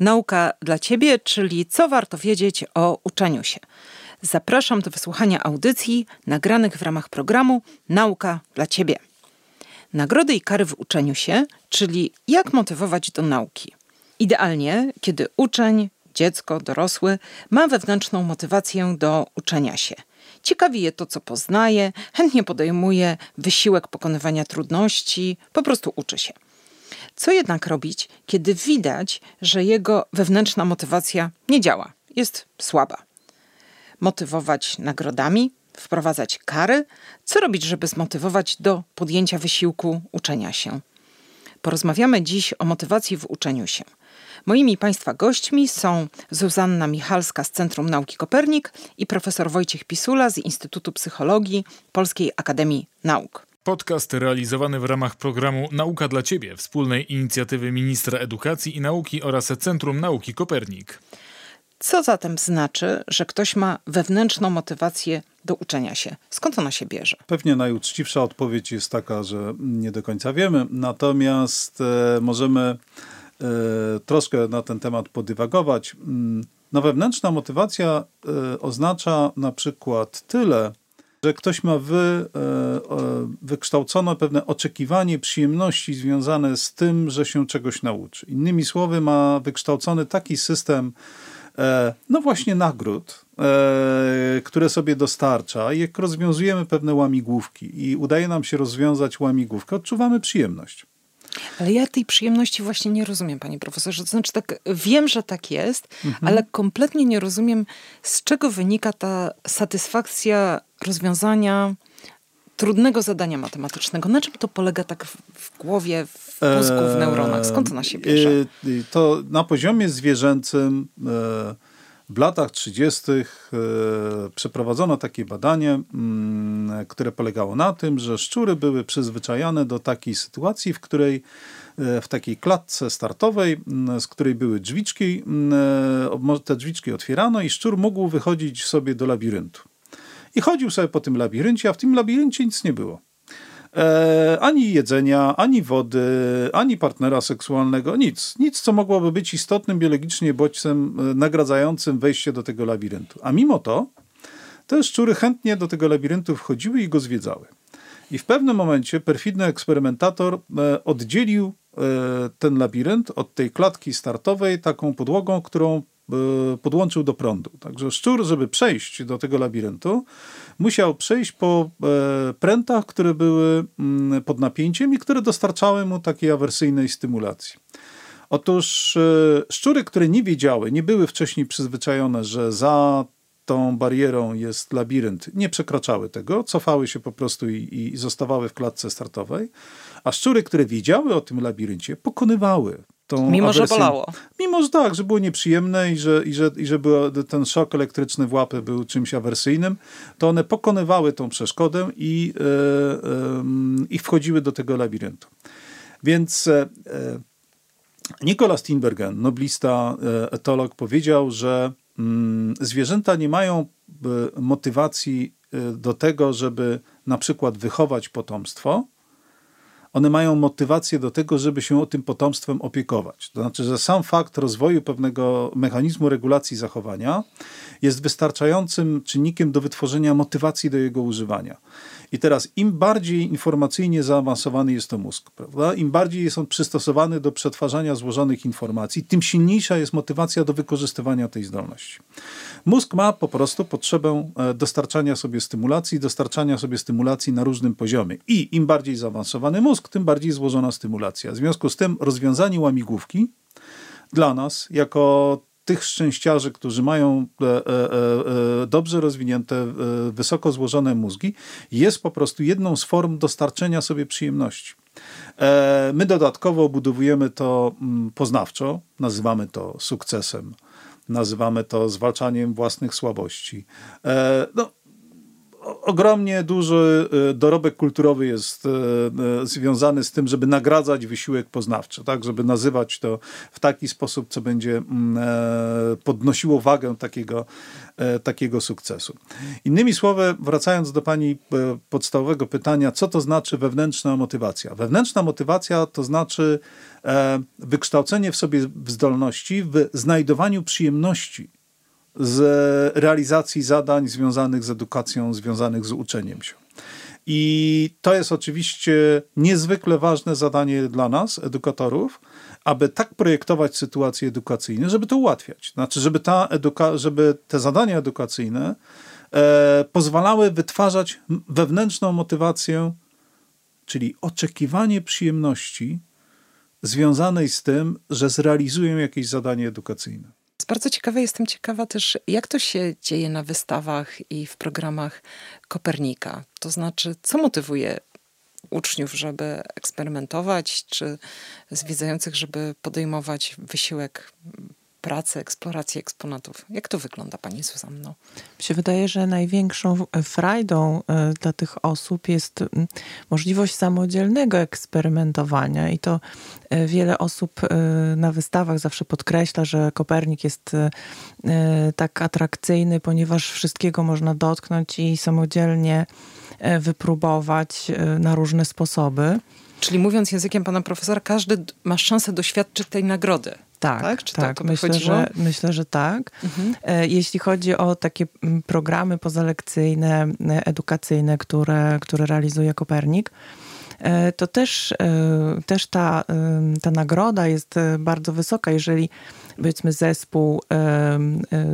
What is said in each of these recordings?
Nauka dla Ciebie, czyli co warto wiedzieć o uczeniu się. Zapraszam do wysłuchania audycji nagranych w ramach programu Nauka dla Ciebie. Nagrody i kary w uczeniu się, czyli jak motywować do nauki. Idealnie, kiedy uczeń, dziecko, dorosły ma wewnętrzną motywację do uczenia się. Ciekawi je to, co poznaje, chętnie podejmuje wysiłek pokonywania trudności, po prostu uczy się. Co jednak robić, kiedy widać, że jego wewnętrzna motywacja nie działa, jest słaba? Motywować nagrodami, wprowadzać kary? Co robić, żeby zmotywować do podjęcia wysiłku uczenia się? Porozmawiamy dziś o motywacji w uczeniu się. Moimi Państwa gośćmi są Zuzanna Michalska z Centrum Nauki Kopernik i profesor Wojciech Pisula z Instytutu Psychologii Polskiej Akademii Nauk. Podcast realizowany w ramach programu Nauka dla Ciebie, wspólnej inicjatywy Ministra Edukacji i Nauki oraz Centrum Nauki Kopernik. Co zatem znaczy, że ktoś ma wewnętrzną motywację do uczenia się? Skąd ona się bierze? Pewnie najuczciwsza odpowiedź jest taka, że nie do końca wiemy, natomiast e, możemy e, troszkę na ten temat podywagować. No, wewnętrzna motywacja e, oznacza na przykład tyle, że ktoś ma wy, e, wykształcone pewne oczekiwanie przyjemności związane z tym, że się czegoś nauczy. Innymi słowy, ma wykształcony taki system, e, no właśnie nagród, e, które sobie dostarcza. Jak rozwiązujemy pewne łamigłówki i udaje nam się rozwiązać łamigłówkę, odczuwamy przyjemność. Ale ja tej przyjemności właśnie nie rozumiem, panie profesorze. To znaczy, tak, wiem, że tak jest, mhm. ale kompletnie nie rozumiem, z czego wynika ta satysfakcja rozwiązania trudnego zadania matematycznego. Na czym to polega tak w, w głowie, w mózgu, w neuronach? Skąd to na się bierze? To na poziomie zwierzęcym e, w latach 30. E, przeprowadzono takie badanie, mm, które polegało na tym, że szczury były przyzwyczajane do takiej sytuacji, w której w takiej klatce startowej, z której były drzwiczki, te drzwiczki otwierano i szczur mógł wychodzić sobie do labiryntu. I chodził sobie po tym labiryncie, a w tym labiryncie nic nie było. E, ani jedzenia, ani wody, ani partnera seksualnego, nic. Nic, co mogłoby być istotnym biologicznie bodźcem e, nagradzającym wejście do tego labiryntu. A mimo to te szczury chętnie do tego labiryntu wchodziły i go zwiedzały. I w pewnym momencie perfidny eksperymentator e, oddzielił e, ten labirynt od tej klatki startowej taką podłogą, którą podłączył do prądu. Także szczur, żeby przejść do tego labiryntu, musiał przejść po e, prętach, które były mm, pod napięciem i które dostarczały mu takiej awersyjnej stymulacji. Otóż e, szczury, które nie wiedziały, nie były wcześniej przyzwyczajone, że za tą barierą jest labirynt, nie przekraczały tego, cofały się po prostu i, i zostawały w klatce startowej, a szczury, które wiedziały o tym labiryncie, pokonywały tą Mimo, awersję. że bolało. Mimo, że tak, że było nieprzyjemne i że, i że, i że było, ten szok elektryczny w łapy był czymś awersyjnym, to one pokonywały tą przeszkodę i, i wchodziły do tego labiryntu. Więc e, e Nikola Steenbergen, noblista, e, etolog, powiedział, że mm, zwierzęta nie mają motywacji do tego, żeby na przykład wychować potomstwo, one mają motywację do tego, żeby się o tym potomstwem opiekować. To znaczy, że sam fakt rozwoju pewnego mechanizmu regulacji zachowania jest wystarczającym czynnikiem do wytworzenia motywacji do jego używania. I teraz im bardziej informacyjnie zaawansowany jest to mózg, prawda? im bardziej jest on przystosowany do przetwarzania złożonych informacji, tym silniejsza jest motywacja do wykorzystywania tej zdolności. Mózg ma po prostu potrzebę e, dostarczania sobie stymulacji, dostarczania sobie stymulacji na różnym poziomie. I im bardziej zaawansowany mózg, tym bardziej złożona stymulacja. W związku z tym rozwiązanie łamigłówki dla nas, jako tych szczęściarzy, którzy mają e, e, e, dobrze rozwinięte, wysoko złożone mózgi, jest po prostu jedną z form dostarczenia sobie przyjemności. My dodatkowo obudowujemy to mm, poznawczo, nazywamy to sukcesem, nazywamy to zwalczaniem własnych słabości. No, ogromnie duży dorobek kulturowy jest związany z tym, żeby nagradzać wysiłek poznawczy, tak, żeby nazywać to w taki sposób, co będzie mm, podnosiło wagę takiego, takiego sukcesu. Innymi słowy, wracając do pani podstawowego pytania, co to znaczy wewnętrzna motywacja? Wewnętrzna motywacja to znaczy wykształcenie w sobie zdolności w znajdowaniu przyjemności z realizacji zadań związanych z edukacją, związanych z uczeniem się. I to jest oczywiście niezwykle ważne zadanie dla nas, edukatorów, aby tak projektować sytuacje edukacyjne, żeby to ułatwiać. Znaczy, żeby, ta eduka- żeby te zadania edukacyjne e, pozwalały wytwarzać wewnętrzną motywację, czyli oczekiwanie przyjemności związanej z tym, że zrealizują jakieś zadanie edukacyjne. Bardzo ciekawa jestem ciekawa też, jak to się dzieje na wystawach i w programach Kopernika. To znaczy, co motywuje uczniów, żeby eksperymentować, czy zwiedzających, żeby podejmować wysiłek pracy, eksploracji eksponatów. Jak to wygląda, Pani Zuzanno? Mi się wydaje, że największą frajdą e, dla tych osób jest możliwość samodzielnego eksperymentowania i to e, wiele osób e, na wystawach zawsze podkreśla, że Kopernik jest tak atrakcyjny, ponieważ wszystkiego można dotknąć i samodzielnie wypróbować na różne sposoby. Czyli mówiąc językiem pana profesora, każdy ma szansę doświadczyć tej nagrody. Tak, tak, Czy tak. To myślę, że, myślę, że tak. Mhm. E, jeśli chodzi o takie programy pozalekcyjne, e, edukacyjne, które, które realizuje Kopernik, to też, też ta, ta nagroda jest bardzo wysoka. Jeżeli powiedzmy zespół,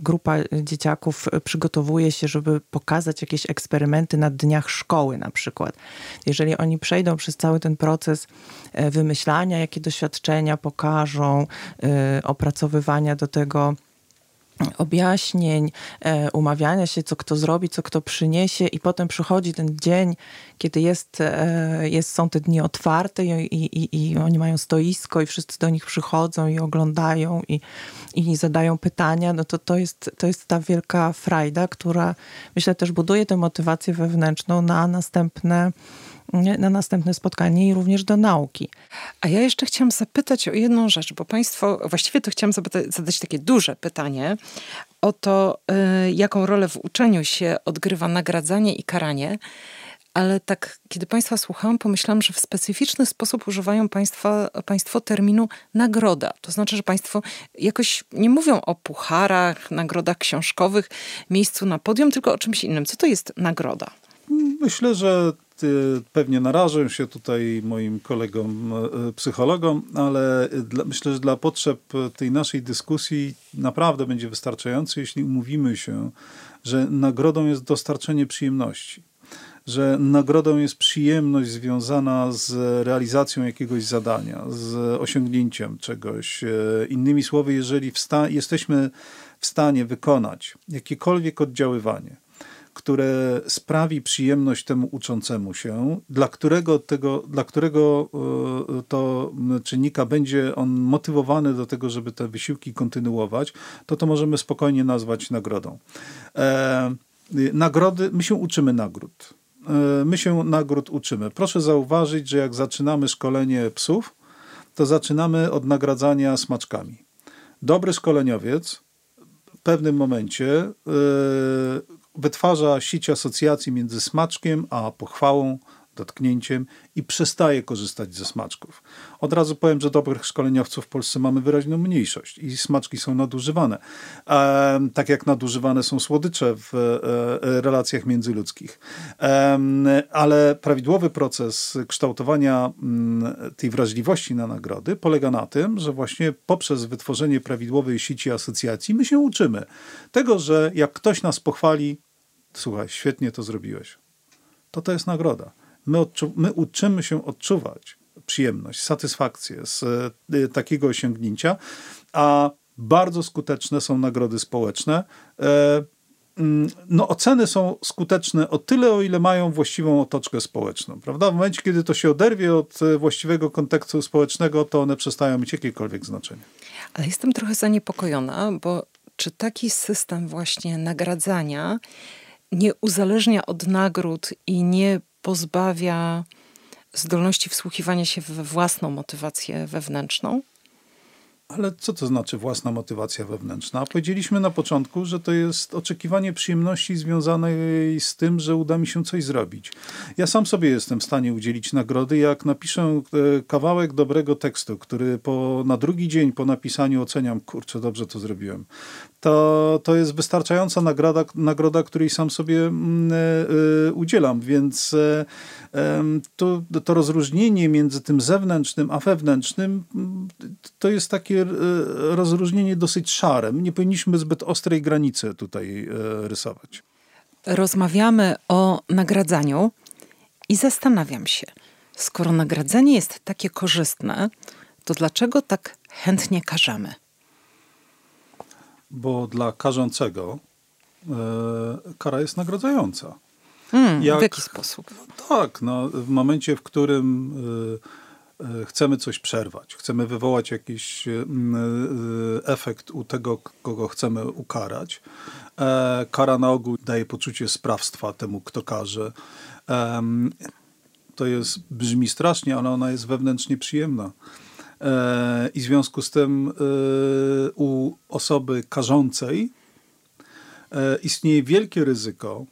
grupa dzieciaków przygotowuje się, żeby pokazać jakieś eksperymenty na dniach szkoły na przykład. Jeżeli oni przejdą przez cały ten proces e, wymyślania, jakie doświadczenia pokażą, e, opracowywania do tego objaśnień, e, umawiania się, co kto zrobi, co kto przyniesie i potem przychodzi ten dzień, kiedy jest, e, jest, są te dni otwarte i, i, i oni mają stoisko i wszyscy do nich przychodzą i oglądają i, i zadają pytania, no to to jest, to jest ta wielka frajda, która myślę też buduje tę motywację wewnętrzną na następne na następne spotkanie i również do nauki. A ja jeszcze chciałam zapytać o jedną rzecz, bo Państwo, właściwie to chciałam zapytać, zadać takie duże pytanie o to, y, jaką rolę w uczeniu się odgrywa nagradzanie i karanie. Ale tak, kiedy Państwa słuchałam, pomyślałam, że w specyficzny sposób używają państwa, Państwo terminu nagroda. To znaczy, że Państwo jakoś nie mówią o pucharach, nagrodach książkowych, miejscu na podium, tylko o czymś innym. Co to jest nagroda? Myślę, że pewnie narażę się tutaj moim kolegom e, psychologom, ale dla, myślę, że dla potrzeb tej naszej dyskusji naprawdę będzie wystarczający, jeśli umówimy się, że nagrodą jest dostarczenie przyjemności. Że nagrodą jest przyjemność związana z realizacją jakiegoś zadania, z osiągnięciem czegoś. E, innymi słowy, jeżeli w jesteśmy w stanie wykonać jakiekolwiek oddziaływanie, które sprawi przyjemność temu uczącemu się, dla którego, tego, dla którego e, to czynnika będzie on motywowany do tego, żeby te wysiłki kontynuować, to to możemy spokojnie nazwać nagrodą. E, nagrody, my się uczymy nagród. E, my się nagród uczymy. Proszę zauważyć, że jak zaczynamy szkolenie psów, to zaczynamy od nagradzania smaczkami. Dobry szkoleniowiec w pewnym momencie wytwarza sieć asocjacji między smaczkiem a pochwałą, dotknięciem i przestaje korzystać ze smaczków. Od razu powiem, że dobrych szkoleniowców w Polsce mamy wyraźną mniejszość i smaczki są nadużywane. E, tak jak nadużywane są słodycze w e, relacjach międzyludzkich. E, ale prawidłowy proces kształtowania m, mm, tej wrażliwości na nagrody polega na tym, że właśnie poprzez wytworzenie prawidłowej sieci asocjacji my się uczymy tego, że jak ktoś nas pochwali, słuchaj, świetnie to zrobiłeś, to to jest nagroda. My, my uczymy się odczuwać przyjemność, satysfakcję z y, takiego osiągnięcia, a bardzo skuteczne są nagrody społeczne. Mm, no, oceny są skuteczne o tyle, o ile mają właściwą otoczkę społeczną, prawda? W momencie, kiedy to się oderwie od e, właściwego kontekstu społecznego, to one przestają mieć jakiekolwiek znaczenie. Ale jestem trochę zaniepokojona, bo czy taki system właśnie nagradzania nie uzależnia od nagród i nie pozbawia zdolności wsłuchiwania się we własną motywację wewnętrzną? Ale co to znaczy własna motywacja wewnętrzna? Powiedzieliśmy na początku, że to jest oczekiwanie przyjemności związanej z tym, że uda mi się coś zrobić. Ja sam sobie jestem w stanie udzielić nagrody, jak napiszę e, kawałek dobrego tekstu, który po, na drugi dzień po napisaniu oceniam, kurczę, dobrze to zrobiłem to, to jest wystarczająca nagroda, nagroda, której sam sobie mm, e, e, udzielam, więc e, to, to rozróżnienie między tym zewnętrznym a wewnętrznym mm, to jest takie rozróżnienie dosyć szare. Nie powinniśmy zbyt ostrej granicy tutaj rysować. Rozmawiamy o nagradzaniu i zastanawiam się, skoro nagradzanie jest takie korzystne, to dlaczego tak chętnie karzemy? Bo dla karzącego e, kara jest nagradzająca. Hmm, Jak, w jaki sposób? Tak, no, w momencie, w którym e, e, chcemy coś przerwać, chcemy wywołać jakiś efekt u tego, kogo chcemy ukarać. Kara na ogół daje poczucie sprawstwa temu, kto karze. To jest, brzmi strasznie, ale ona jest wewnętrznie przyjemna. E, I w związku z tym e, u osoby karzącej e, istnieje wielkie ryzyko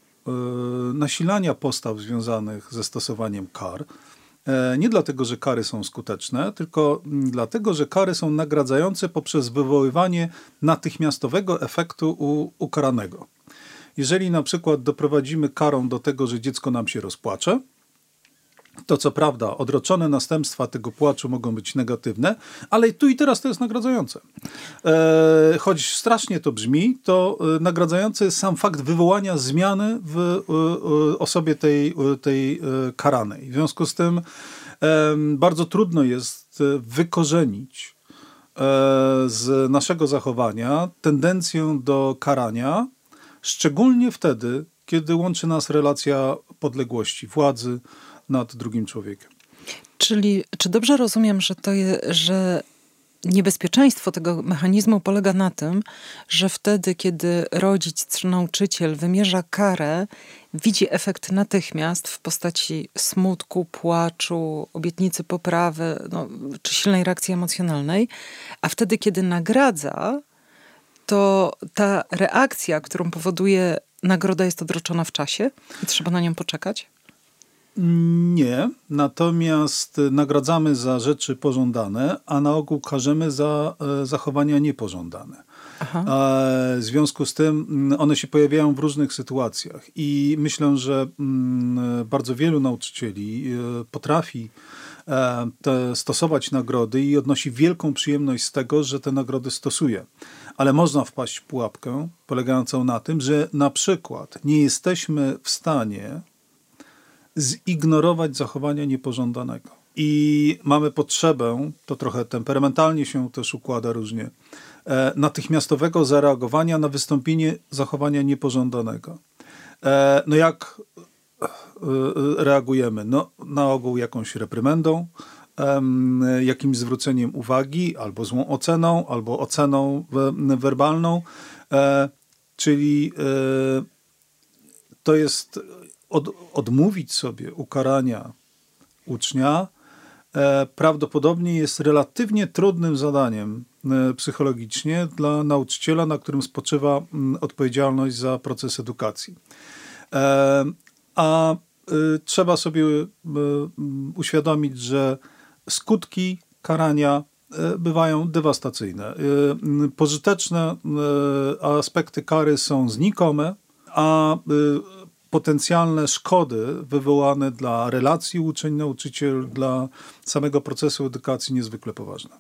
nasilania postaw związanych ze stosowaniem kar. Nie dlatego, że kary są skuteczne, tylko dlatego, że kary są nagradzające poprzez wywoływanie natychmiastowego efektu u ukaranego. Jeżeli na przykład doprowadzimy karą do tego, że dziecko nam się rozpłacze, to co prawda, odroczone następstwa tego płaczu mogą być negatywne, ale tu i teraz to jest nagradzające. E, choć strasznie to brzmi, to e, nagradzający jest sam fakt wywołania zmiany w e, osobie tej, tej karanej. W związku z tym bardzo trudno jest wykorzenić z naszego zachowania tendencję do karania, szczególnie wtedy, kiedy łączy nas relacja podległości, władzy, nad drugim człowiekiem. Czyli czy dobrze rozumiem, że to jest, że niebezpieczeństwo tego mechanizmu polega na tym, że wtedy, kiedy rodzic czy nauczyciel wymierza karę, widzi efekt natychmiast w postaci smutku, płaczu, obietnicy poprawy no, czy silnej reakcji emocjonalnej, a wtedy, kiedy nagradza, to ta reakcja, którą powoduje nagroda, jest odroczona w czasie i trzeba na nią poczekać? Nie, natomiast nagradzamy za rzeczy pożądane, a na ogół karzemy za e, zachowania niepożądane. Aha. W związku z tym mm, one się pojawiają w różnych sytuacjach i myślę, że mm, bardzo wielu nauczycieli e, potrafi e, stosować nagrody i odnosi wielką przyjemność z tego, że te nagrody stosuje. Ale można wpaść w pułapkę polegającą na tym, że na przykład nie jesteśmy w stanie zignorować zachowania niepożądanego. I mamy potrzebę, to trochę temperamentalnie się też układa różnie, e, natychmiastowego zareagowania na wystąpienie zachowania niepożądanego. E, no jak e, reagujemy? No, na ogół jakąś reprymendą, jakimś zwróceniem uwagi, albo złą oceną, albo oceną werbalną, czyli to jest od, odmówić sobie ukarania ucznia e, prawdopodobnie jest relatywnie trudnym zadaniem e, psychologicznie dla nauczyciela, na którym spoczywa m, odpowiedzialność za proces edukacji. E, a y, trzeba sobie y, uświadomić, że skutki karania bywają dewastacyjne. Pożyteczne aspekty kary są znikome, a potencjalne szkody wywołane dla relacji uczeń-nauczyciel, dla samego procesu edukacji niezwykle poważne.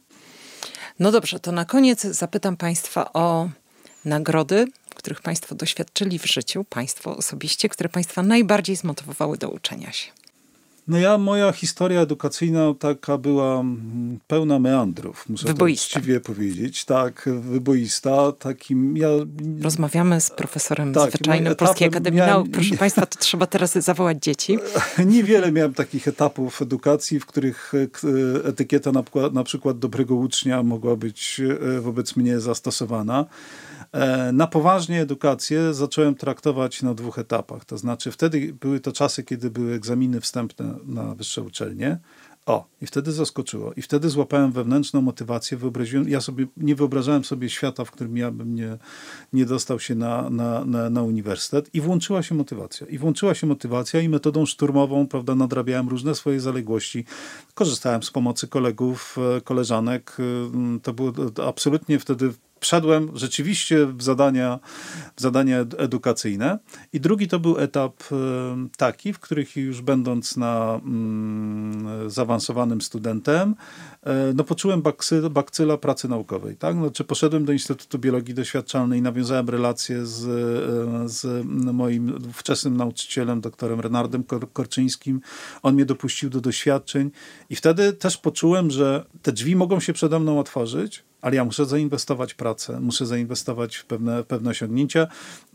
No dobrze, to na koniec zapytam Państwa o nagrody, których Państwo doświadczyli w życiu, Państwo osobiście, które Państwa najbardziej zmotywowały do uczenia się. No ja, moja historia edukacyjna taka była mm, pełna meandrów, muszę wyboista. uczciwie powiedzieć. Tak, wyboista. Takim, ja... Rozmawiamy z profesorem tak, zwyczajnym Polskiej Akademii miałem... Nauk. Proszę Państwa, to trzeba teraz zawołać dzieci. Niewiele miałem takich etapów edukacji, w których e, etykieta na, na przykład dobrego ucznia mogła być e, wobec mnie zastosowana. E, na poważnie edukację zacząłem traktować na dwóch etapach. To znaczy, wtedy były to czasy, kiedy były egzaminy wstępne na wyższe uczelnie. O, i wtedy zaskoczyło. I wtedy złapałem wewnętrzną motywację. Wyobraziłem, ja sobie nie wyobrażałem sobie świata, w którym ja bym nie, nie dostał się na, na, na, na uniwersytet. I włączyła się motywacja. I włączyła się motywacja i metodą szturmową, prawda, nadrabiałem różne swoje zaległości. Korzystałem z pomocy kolegów, e, koleżanek. E, to było absolutnie wtedy wszedłem rzeczywiście w zadania, w zadania edukacyjne. I drugi to był etap e, taki, w których już będąc na mm, zaawansowanym studentem, e, no poczułem bakcyla, bakcyla pracy naukowej. Tak? Znaczy poszedłem do Instytutu Biologii Doświadczalnej, nawiązałem relacje z, e, z moim wczesnym nauczycielem, doktorem Renardem Korczyńskim. On mnie dopuścił do doświadczeń i wtedy też poczułem, że te drzwi mogą się przede mną otworzyć, ale ja muszę zainwestować pracę, muszę zainwestować w pewne, pewne osiągnięcia.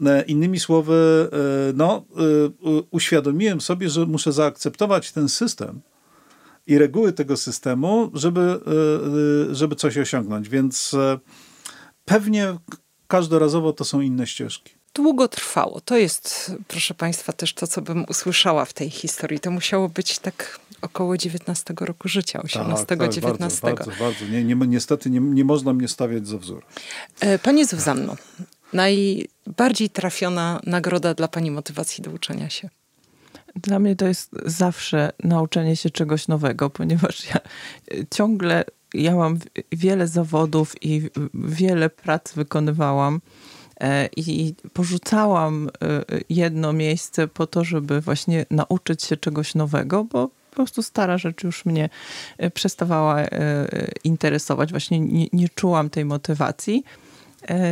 E, innymi słowy, e, no, e, uświadomiłem sobie, że muszę zaakceptować ten system i reguły tego systemu, żeby, żeby coś osiągnąć. Więc pewnie każdorazowo to są inne ścieżki długo trwało. To jest, proszę Państwa, też to, co bym usłyszała w tej historii. To musiało być tak około 19 roku życia, 18, tak, tak, 19. Bardzo, bardzo, bardzo. Nie, nie, niestety nie, nie można mnie stawiać za wzór. E, Panie Zuzanno, najbardziej trafiona nagroda dla Pani motywacji do uczenia się? Dla mnie to jest zawsze nauczenie się czegoś nowego, ponieważ ja ciągle, ja mam wiele zawodów i wiele prac wykonywałam E, i porzucałam e, jedno miejsce po to, żeby właśnie nauczyć się czegoś nowego, bo prostu stara rzecz już mnie e, przestawała interesować. Właśnie nie, nie czułam tej motywacji.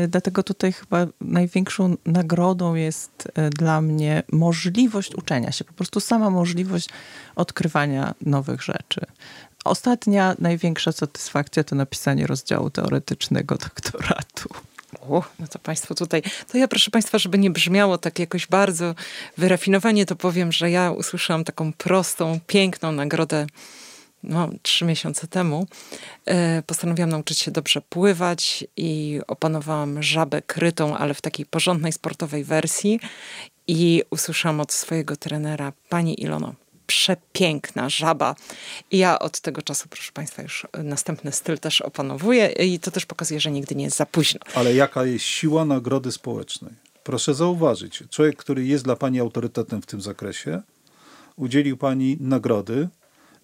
Dlatego tutaj chyba największą nagrodą jest dla mnie możliwość uczenia się, po prostu sama możliwość odkrywania nowych rzeczy. Ostatnia największa satysfakcja to napisanie rozdziału teoretycznego doktoratu. No to Państwo tutaj. To ja proszę Państwa, żeby nie brzmiało tak jakoś bardzo wyrafinowanie, to powiem, że ja usłyszałam taką prostą, piękną nagrodę no, trzy miesiące temu. E, postanowiłam nauczyć się dobrze pływać i opanowałam żabę krytą, ale w takiej porządnej, sportowej wersji. I usłyszałam od swojego trenera, Pani Ilono, przepiękna żaba. I ja od tego czasu, proszę Państwa, już następny styl też opanowuję i to też pokazuje, że nigdy nie jest za późno. Ale jaka jest siła nagrody społecznej? Proszę zauważyć, człowiek, który jest dla Pani autorytetem w tym zakresie, udzielił Pani nagrody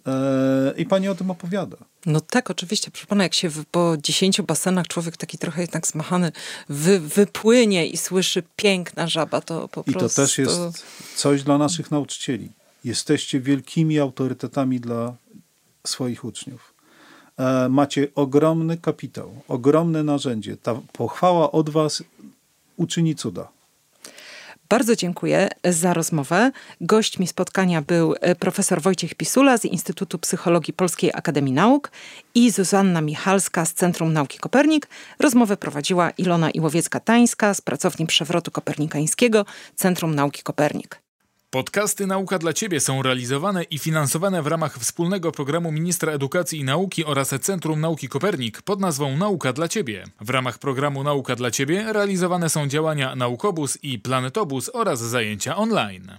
e, i Pani o tym opowiada. No tak, oczywiście. Proszę pana, jak się w, po dziesięciu basenach człowiek taki trochę jednak zmachany wy, wypłynie i słyszy piękna żaba, to po I prostu... I to też jest coś dla naszych nauczycieli jesteście wielkimi autorytetami dla swoich uczniów. E, macie ogromny kapitał, ogromne narzędzie. Ta pochwała od Was uczyni cuda. Bardzo dziękuję za rozmowę. Gośćmi spotkania był e, profesor Wojciech Pisula z Instytutu Psychologii Polskiej Akademii Nauk i Zuzanna Michalska z Centrum Nauki Kopernik. Rozmowę prowadziła Ilona Iłowiecka-Tańska z pracowni Przewrotu Kopernikańskiego Centrum Nauki Kopernik. Podcasty Nauka dla Ciebie są realizowane i finansowane w ramach wspólnego programu Ministra Edukacji i Nauki oraz Centrum Nauki Kopernik pod nazwą Nauka dla Ciebie. W ramach programu Nauka dla Ciebie realizowane są działania Naukobus i Planetobus oraz zajęcia online.